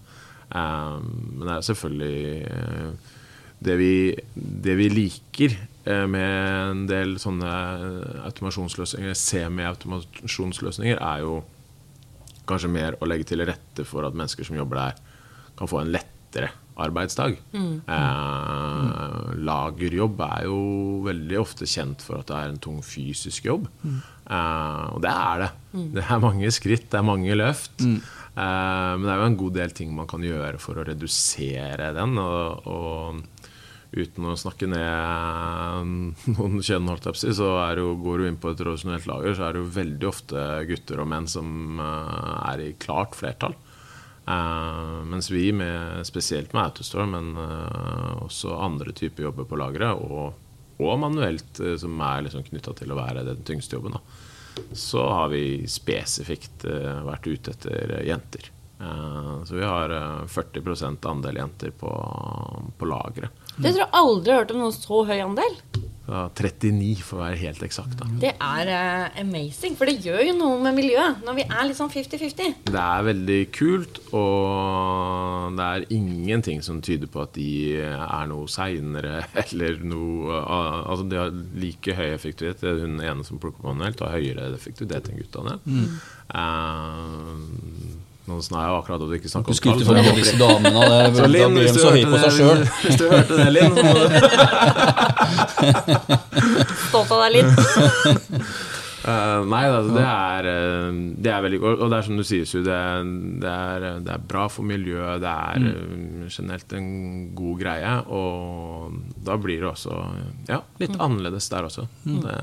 Um, men det er selvfølgelig eh, det vi, det vi liker eh, med en del sånne automasjonsløsninger, semi-automasjonsløsninger, er jo kanskje mer å legge til rette for at mennesker som jobber der, kan få en lettere arbeidsdag. Eh, lagerjobb er jo veldig ofte kjent for at det er en tung fysisk jobb. Eh, og det er det. Det er mange skritt, det er mange løft. Eh, men det er jo en god del ting man kan gjøre for å redusere den. Og, og uten å snakke ned noen kjønn, så jo, går du inn på et tradisjonelt lager, så er det jo veldig ofte gutter og menn som eh, er i klart flertall. Eh, mens vi, med, spesielt med Autostore, men eh, også andre typer jobber på lageret, og, og manuelt, eh, som er liksom knytta til å være den tyngste jobben, da. Så har vi spesifikt eh, vært ute etter eh, jenter. Eh, så vi har eh, 40 andel jenter på, på lageret. Det tror jeg aldri har hørt om noen så høy andel. Så 39 for å være helt eksakt. Da. Det er uh, amazing, for det gjør jo noe med miljøet når vi er litt sånn 50-50. Det er veldig kult, og det er ingenting som tyder på at de er noe seinere eller noe Altså, de har like høy effektivitet. Det er Hun ene som plukker manuelt, har høyere effektivitet enn guttene. Mm. nå har jeg jo akkurat at du ikke snakker Du om skryter for alle disse damene. Det, Så da blir de du så høye på seg det- sjøl. Hvis du hørte det, Linn, så må du Stolt av deg litt. Uh, nei, altså, det, er, eh, det er veldig godt. Og det er som du sier, Su, det, er- det, er, det er bra for miljøet. Det er mm. generelt en god greie. Og da blir det også ja, litt annerledes der også. Det,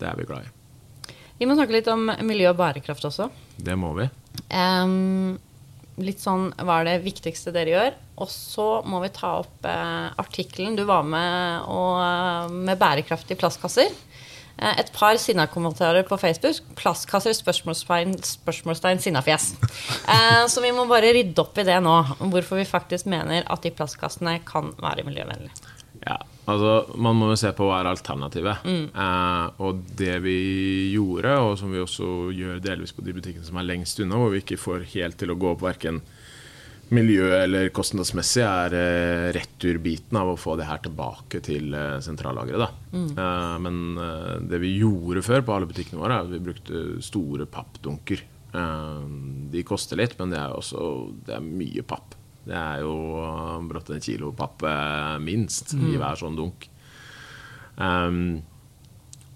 det er vi glad i. Vi må snakke litt om miljø og bærekraft også. Det må vi. Em, litt sånn hva er det viktigste dere gjør? Og så må vi ta opp eh, artikkelen du var med og, med bærekraftige plastkasser. Eh, et par sinna-kommentarer på Facebook. Plastkasser, spørsmålstegn, spørsmålstegn sinnafjes. Eh, så vi må bare rydde opp i det nå. Hvorfor vi faktisk mener at de plastkassene kan være miljøvennlige. Ja, altså Man må jo se på hva er alternativet. Eh, og det vi gjorde, og som vi også gjør delvis på de butikkene som er lengst unna, hvor vi ikke får helt til å gå opp verken miljø- eller kostnadsmessig, er eh, returbiten av å få det her tilbake til eh, sentrallageret. Mm. Eh, men eh, det vi gjorde før på alle butikkene våre, er at vi brukte store pappdunker. Eh, de koster litt, men det er også det er mye papp. Det er jo eh, brått en kilo papp minst minst i hver sånn dunk. Um,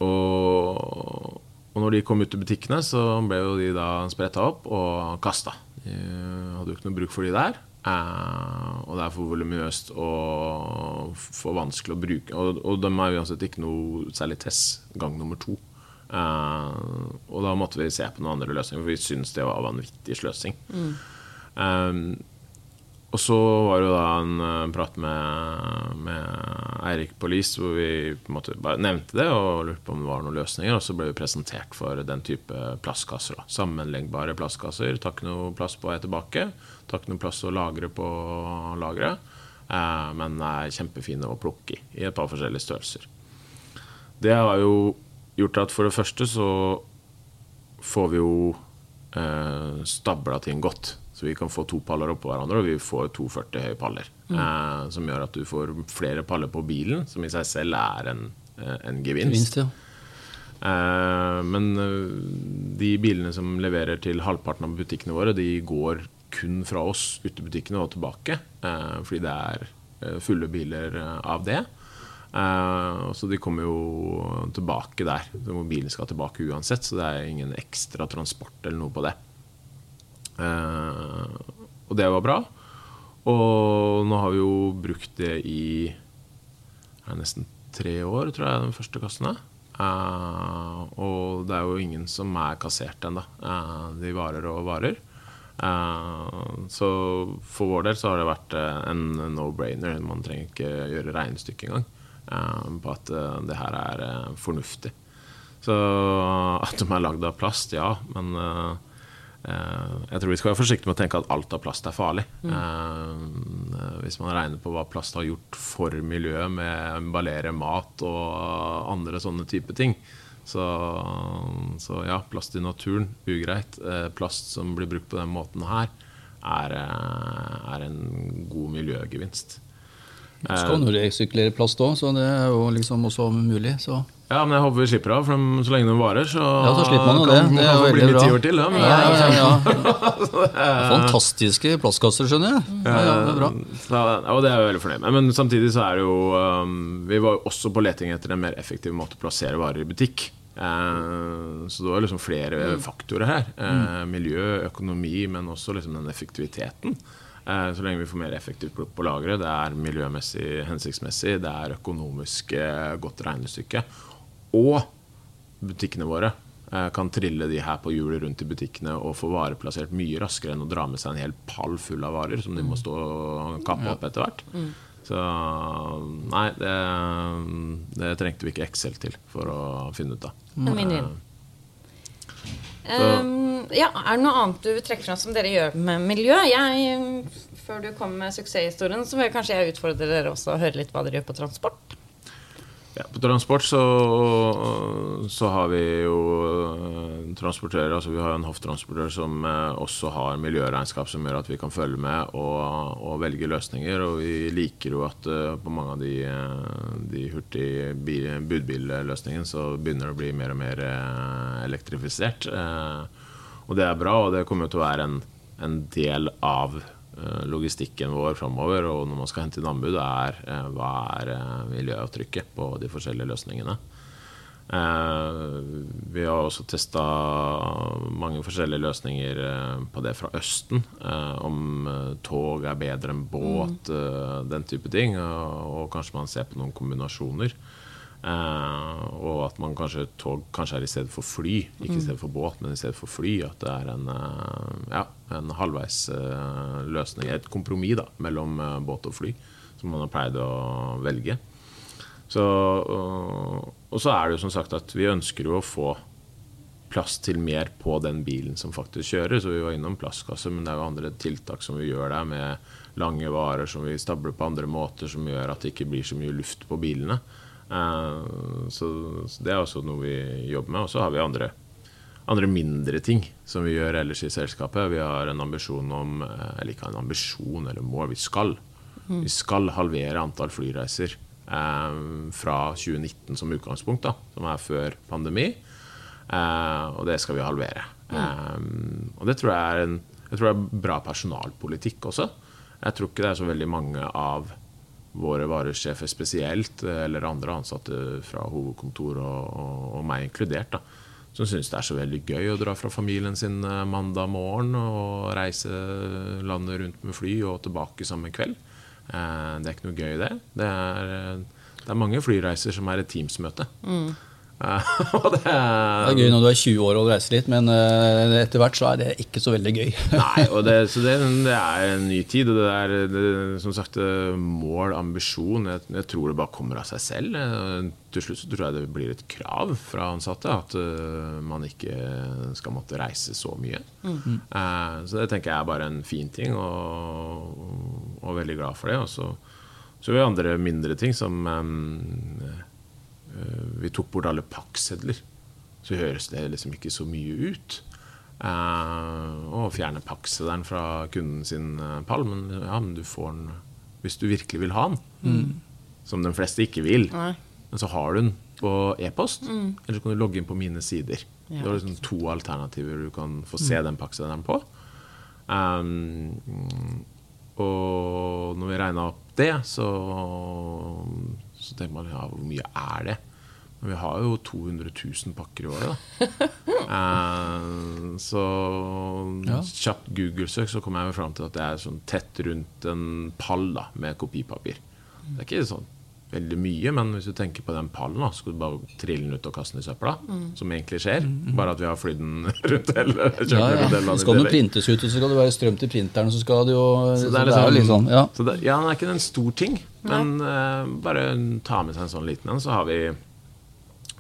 og, og når de kom ut til butikkene, så ble jo de da spretta opp og kasta. De hadde jo ikke noe bruk for de der. Uh, og det er for voluminøst og for vanskelig å bruke. Og, og de er uansett ikke noe særlig tess gang nummer to. Uh, og da måtte vi se på noen andre løsninger, for vi syntes det var vanvittig sløsing. Um, og så var det da en eh, prat med, med Eirik på hvor vi på en måte bare nevnte det og lurte på om det var noen løsninger. Og så ble vi presentert for den type plastkasser. da. Sammenleggbare plastkasser. Tar ikke noe plass på vei tilbake. Tar ikke noe plass å lagre på lageret. Eh, men er kjempefine å plukke i i et par forskjellige størrelser. Det har jo gjort at for det første så får vi jo eh, stabla ting godt. Så vi kan få to paller oppå hverandre, og vi får to 40 høye paller. Eh, som gjør at du får flere paller på bilen, som i seg selv er en, eh, en gevinst. gevinst ja. Eh, men eh, de bilene som leverer til halvparten av butikkene våre, de går kun fra oss ut til butikkene og tilbake. eh, fordi det er eh, fulle biler av det. Eh, så de kommer jo tilbake der. Bilen skal tilbake uansett, så det er ingen ekstra transport eller noe på det. Eh, og det var bra. Og nå har vi jo brukt det i er det nesten tre år, tror jeg, den første kassen er. Eh, og det er jo ingen som er kassert ennå. Eh, de varer og varer. Eh, så for vår del så har det vært eh, en no-brainer. Man trenger ikke gjøre regnestykke engang eh, på at det her er fornuftig. Så at de er lagd av plast, ja. Men jeg tror vi skal være forsiktige med å tenke at alt av plast er farlig. Mm. hvis man regner på hva plast har gjort for miljøet med å emballere mat og andre sånne type ting. Så, så ja, plast i naturen, ugreit. Eh, plast som blir brukt på den måten her, er, eh, er en god miljøgevinst. Så skal nå resirkulere plast òg, så det er jo liksom også mulig. Så. Ja, men jeg håper vi slipper av, for de, så lenge de varer, så, Ja, så slipper man jo det. Det er veldig bra. til. Da, Ja, ja, ja. Fantastiske plastkasser, skjønner jeg. Ja, ja, det er bra. Så, og det er jeg veldig fornøyd med. Men samtidig så er det jo um, Vi var jo også på leting etter en mer effektiv måte å plassere varer i butikk. Eh, så det var liksom flere faktorer her. Eh, miljø, økonomi, men også liksom den effektiviteten. Eh, så lenge vi får mer effektivt plukk på lageret, det er miljømessig hensiktsmessig, det er økonomisk godt regnestykke. Og butikkene våre eh, kan trille de her på hjulet rundt i butikkene og få varer plassert mye raskere enn å dra med seg en hel pall full av varer som de må stå og kappe opp etter hvert. Så nei, det, det trengte vi ikke Excel til for å finne ut av. Vinn-vinn. Um, ja, Er det noe annet du trekker fram som dere gjør med miljø? Jeg, før du kom med suksesshistorien, så vil kanskje jeg utfordre dere også å høre litt hva dere gjør på transport. Ja, på transport så, så har vi jo eh, transportører altså Vi har en hofftransportør som eh, også har miljøregnskap som gjør at vi kan følge med og, og velge løsninger. Og vi liker jo at eh, på mange av de, de hurtige budbilløsningene så begynner det å bli mer og mer elektrifisert. Og det er bra, og det kommer til å være en, en del av logistikken vår framover, og når man skal hente inn anbud, er eh, hva er eh, miljøavtrykket på de forskjellige løsningene. Vi har også testa mange forskjellige løsninger på det fra Østen. Om tog er bedre enn båt, mm. den type ting. Og kanskje man ser på noen kombinasjoner. Og at man kanskje tog kanskje er i stedet for fly, ikke i mm. stedet for båt, men i stedet for fly. At det er en, ja, en halvveis uh, løsning, et kompromiss mellom båt og fly, som man har pleid å velge. Så, og så er det jo som sagt at vi ønsker jo å få plass til mer på den bilen som faktisk kjører. Så vi var innom plastkasse, men det er jo andre tiltak som vi gjør der, med lange varer som vi stabler på andre måter, som gjør at det ikke blir så mye luft på bilene. Eh, så, det er også noe vi jobber med. Og så har vi andre, andre, mindre ting som vi gjør ellers i selskapet. Vi har en ambisjon om eh, Eller ikke en ambisjon eller mål, vi skal. Vi skal halvere antall flyreiser eh, fra 2019 som utgangspunkt, da, som er før pandemi. Eh, og det skal vi halvere. Mm. Eh, og det tror jeg er en jeg tror det er bra personalpolitikk også. Jeg tror ikke det er så veldig mange av våre varesjefer spesielt, eller andre ansatte fra hovedkontor og, og, og meg inkludert, da, som syns det er så veldig gøy å dra fra familien sin eh, mandag morgen og reise landet rundt med fly og tilbake samme kveld. Eh, det er ikke noe gøy, det. Det er, eh, det er mange flyreiser som er et Teams-møte. Mm. det, er gøy når du er 20 år og reiser litt, men uh, etter hvert så er det ikke så veldig gøy. Nei, og det, så det, det, er en ny tid, og det er det, som sagt eh, mål, ambisjon. Jeg, jeg, tror det bare kommer av seg selv. Eh, til slutt så tror jeg det blir et krav fra ansatte at uh, man ikke skal måtte reise så mye. Mm. Uh, så det tenker jeg er bare en fin ting, og, og veldig glad for det. Og så, så er det andre mindre ting som um, Eh, vi tok bort alle pakksedler. Så høres det liksom ikke så mye ut. å fjerne pakkseddelen fra kunden sin uh, pall. Men, ja, men du får den hvis du virkelig vil ha den. Mm. Som de fleste ikke vil. Nei. Men så har du den på e-post, mm. eller så kan du logge inn på mine sider. Ja, du har liksom to alternativer du kan få se mm. den pakkseddelen på. Um, og når vi regna opp det, så så tenker man ja, hvor mye er det? Vi har jo 200 000 pakker i året, da. eh, så ja. kjapt Google-søk så kommer jeg fram til at det er sånn tett rundt en pall da, med kopipapir. Det er ikke sånn veldig mye, men hvis du tenker på den pallen, da, så skal du bare trille den ut og kaste den i søpla. Mm. Som egentlig skjer. Mm, mm. Bare at vi har flydd den rundt hele ja, ja. Så skal den printes ut, og så skal det være strøm til printeren, og så skal det jo Så det er, liksom, det er liksom, ja. Det, ja, den er ikke en stor ting, men uh, bare ta med seg en sånn liten en, så har vi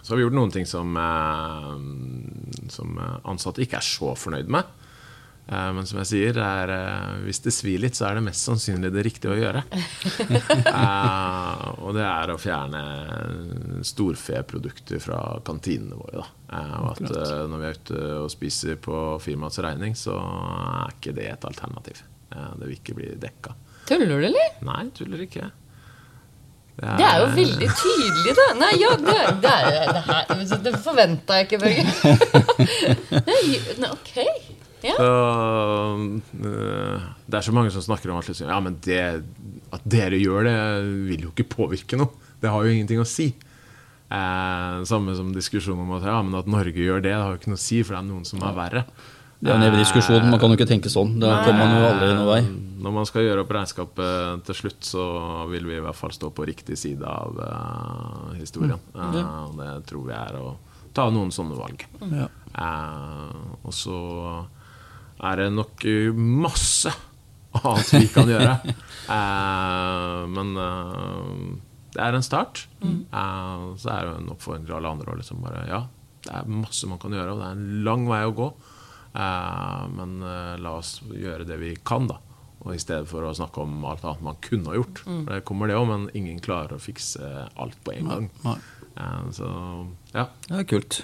så har vi gjort noen ting som, uh, som ansatte ikke er så fornøyd med. Eh, men som jeg sier, er, eh, hvis det svir litt, så er det mest sannsynlig det riktige å gjøre. uh, og det er å fjerne storfeprodukter fra kantinene våre. Uh, og at uh, når vi er ute og spiser på firmaets regning, så er ikke det et alternativ. det vil ikke bli dekka. Tuller du, eller? Nei, tuller ikke. Det er, det er jo veldig tydelig, da. Nei, ja, det, det, er, det, her, det forventa jeg ikke, Børge. ok. Ja. Så, uh, det er så mange som snakker om at, liksom, ja, men det, at dere gjør det, vil jo ikke påvirke noe. Det har jo ingenting å si. Eh, samme som diskusjonen om at, ja, men at Norge gjør det, det har jo ikke noe å si, for det er noen som er verre. Det er en evig diskusjon. Man kan jo ikke tenke sånn. Da kommer man jo aldri noen vei. Når man skal gjøre opp regnskapet til slutt, så vil vi i hvert fall stå på riktig side av uh, historien. Mm. Ja. Uh, det tror vi er å ta noen sånne valg. Ja. Uh, og så er det nok masse annet vi kan gjøre. uh, men uh, det er en start. Mm. Uh, så er det en oppfordring til alle andre å liksom bare Ja, det er masse man kan gjøre, og det er en lang vei å gå. Eh, men eh, la oss gjøre det vi kan, da. Og I stedet for å snakke om alt annet man kunne ha gjort. Mm. For det kommer det òg, men ingen klarer å fikse alt på en gang. Nei. Eh, så ja. Det er kult.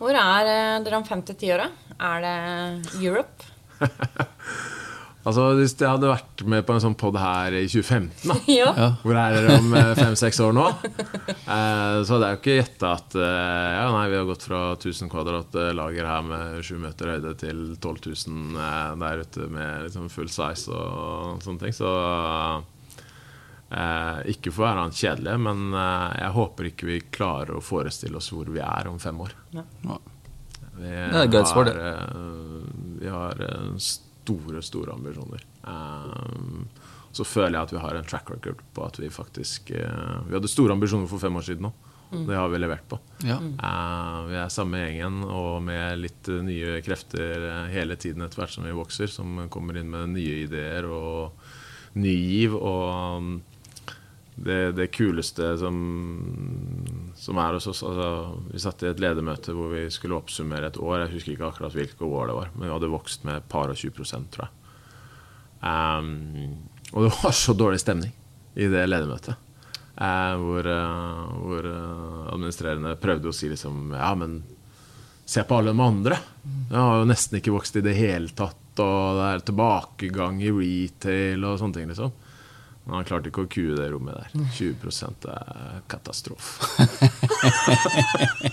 Hvor er dere om fem til ti år, da? Er det Europe? Altså, Hvis jeg hadde vært med på en sånn pod her i 2015, da ja. Hvor er dere om eh, fem-seks år nå? Eh, så hadde jeg jo ikke gjetta at eh, ja, nei, vi har gått fra 1000 kvadrat lager her med 7 meter høyde til 12 000 eh, der ute med liksom full size og sånne ting. Så eh, ikke for å være han kjedelige, men jeg håper ikke vi klarer å forestille oss hvor vi er om fem år. Ja. Vi er har, vi har store, store ambisjoner. Um, så føler jeg at vi har en track record på at vi faktisk uh, Vi hadde store ambisjoner for fem år siden òg. Det har vi levert på. Ja. Uh, vi er samme gjengen og med litt uh, nye krefter eh, hele tiden etter hvert som vi vokser, som kommer inn med nye ideer og ny giv. Og um, det, det kuleste som, som er hos oss altså, Vi satt i et ledermøte hvor vi skulle oppsummere et år. Jeg husker ikke akkurat hvilke år det var, men vi hadde vokst med et par og 20 prosent, tror jeg. Um, og det var så dårlig stemning i det ledermøtet. Uh, hvor uh, hvor uh, administrerende prøvde å si liksom Ja, men se på alle de andre. Jeg har jo nesten ikke vokst i det hele tatt. Og det er tilbakegang i retail og sånne ting. liksom Men han klarte ikke å kue det rommet der. 20 er katastrofe.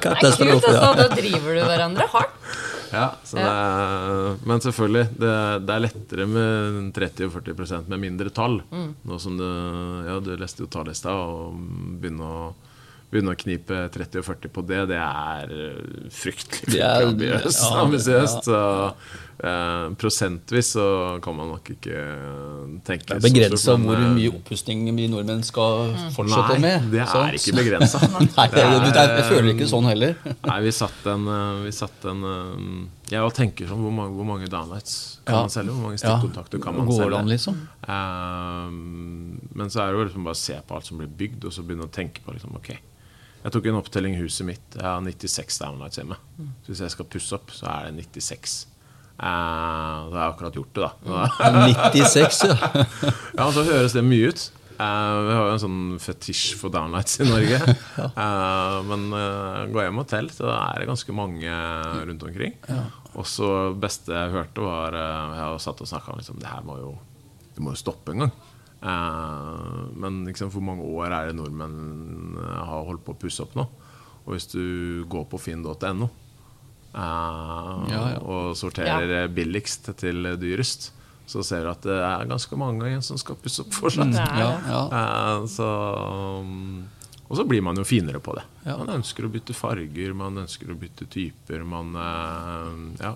Katastrofe, altså. ja. Da driver du hverandre hardt. Ja, så det er, Men selvfølgelig, det, det er lettere med 30 og 40 med mindre tall. Nå som du, ja, du leste jo tall i stad, og begynne å, begynne å knipe 30 og 40 på det, det er fryktelig Det ambisiøst. ja, ja, Så eh, prosentvis så kan man nok ikke tenke Det er begrensa hvor eh, mye oppussing vi nordmenn skal fortsette Nei, med. det er ikke begrensa. Nei, det er, det er, jeg føler ikke sånn heller. Nei, vi satt en, eh, vi satt en eh, Jeg tenker sånn Hvor mange, hvor mange downlights kan Ja. man selge? Hvor mange Ja. stikkontakter kan man Går selge? an, liksom. Eh, men så er det jo liksom bare å se på alt som blir bygd, og så begynne å tenke på liksom, ok Jeg tok en opptelling i huset mitt. Jeg har 96 downlights hjemme. Så hvis jeg skal pusse opp, så er det 96. Eh, har jeg akkurat gjort det, da. 96, ja. Ja, så høres det mye ut. Eh, vi har jo en sånn fetisj for downlights i Norge. Eh, men uh, gå hjem og tell, så er det ganske mange rundt omkring. Og så beste jeg hørte, var uh, Jeg har satt og snakka om liksom, det her må jo, det må jo stoppe en gang. Eh, men liksom, hvor mange år er det nordmenn har holdt på å pusse opp nå? Og hvis du går på finn.no Ja, ja. og sorterer billigst til dyrest, så ser du at det er ganske mange igjen som skal pusse opp for seg. Ja, ja. Eh, så, um, og så blir man jo finere på det. Ja. Man ønsker å bytte farger, man ønsker å bytte typer. Man, eh, ja.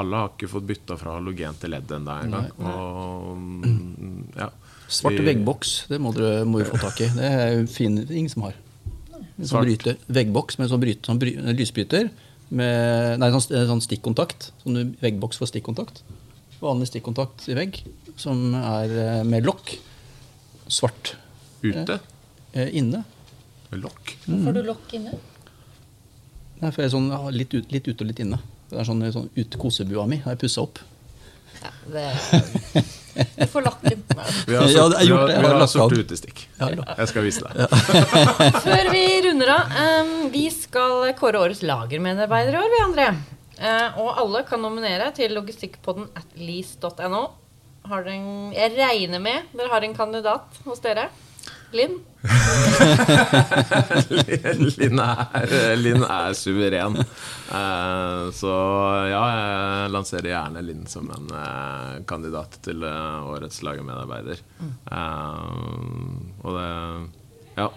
Alle har ikke fått bytta fra halogen til ledd ennå engang. Mm, ja. Svart veggboks, det må dere må få tak i. Det er jo fin, ingen som har. En sånn bryter, veggboks med sånn, bryter, sånn bry, lysbryter. Med, nei, sånn, sånn stikkontakt. Sånn veggboks for stikkontakt. Vanlig stikkontakt i vegg, som er eh, med lokk. Svart. Ute. Eh, inne. Med lokk. Får du lokk inne? Nei, for jeg er sånn, litt, ut, litt ute og litt inne. Det er sånn, sånn ut kosebua mi har jeg pussa opp. Ja, det Du får lagt Vi har, Ja, det gjort vi har, sort Jeg vi har har sorte utestikk. Ja, ja. Jeg skal vise deg. Før vi runder av, um, vi skal kåre årets lagermedarbeider i år, vi andre. Uh, og alle kan nominere til logistikkpodden at lease.no. Har dere en- Jeg regner med dere har en kandidat hos dere. Linn? Linn er, Linn er suveren. Eh, så ja, jeg lanserer gjerne Linn som en eh, kandidat til eh, årets lagermedarbeider. Og det Ja.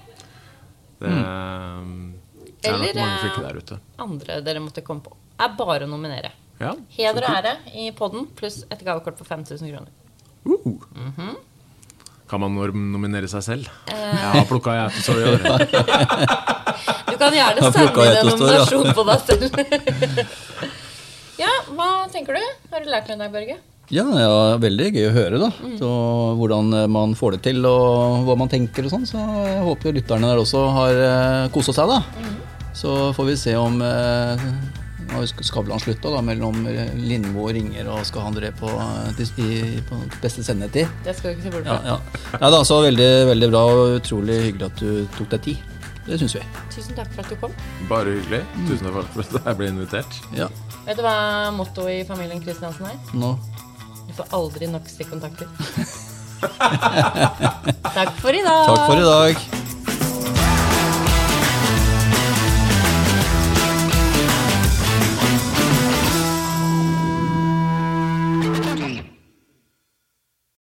Det er nok Eller, mange flinke der ute. Eller Andre dere måtte komme på. Er bare å nominere. Ja, Heder og ære i podden pluss et gavekort på 5000 kroner. Uh. Kan man nominere seg selv? Eh. Jeg har plukka Geitostår i år. Du kan gjerne sende inn en ja. nominasjon på deg selv. ja, hva tenker du? Har du lært noe i dag, Børge? Ja, ja, veldig gøy å høre da. Så, hvordan eh, man får det til og hva man tenker og sånn. Så jeg håper lytterne der også har uh, kosa seg, da. Så får vi se om eh, Nå har Skavlan slutta, da, mellom Lindmo og Ringer, og skal han dre på, i, på beste sendetid. Det skal du ikke se bort fra. ja. ja da, så veldig, veldig bra og utrolig hyggelig at du tok deg tid. Det syns vi. Tusen takk for at du kom. Bare hyggelig. Tusen takk for at jeg ble invitert. Ja, Vet du hva mottoet i familien Kristiansen er? nå Du får aldri nok stikkontakter. takk for i dag. Takk for i dag.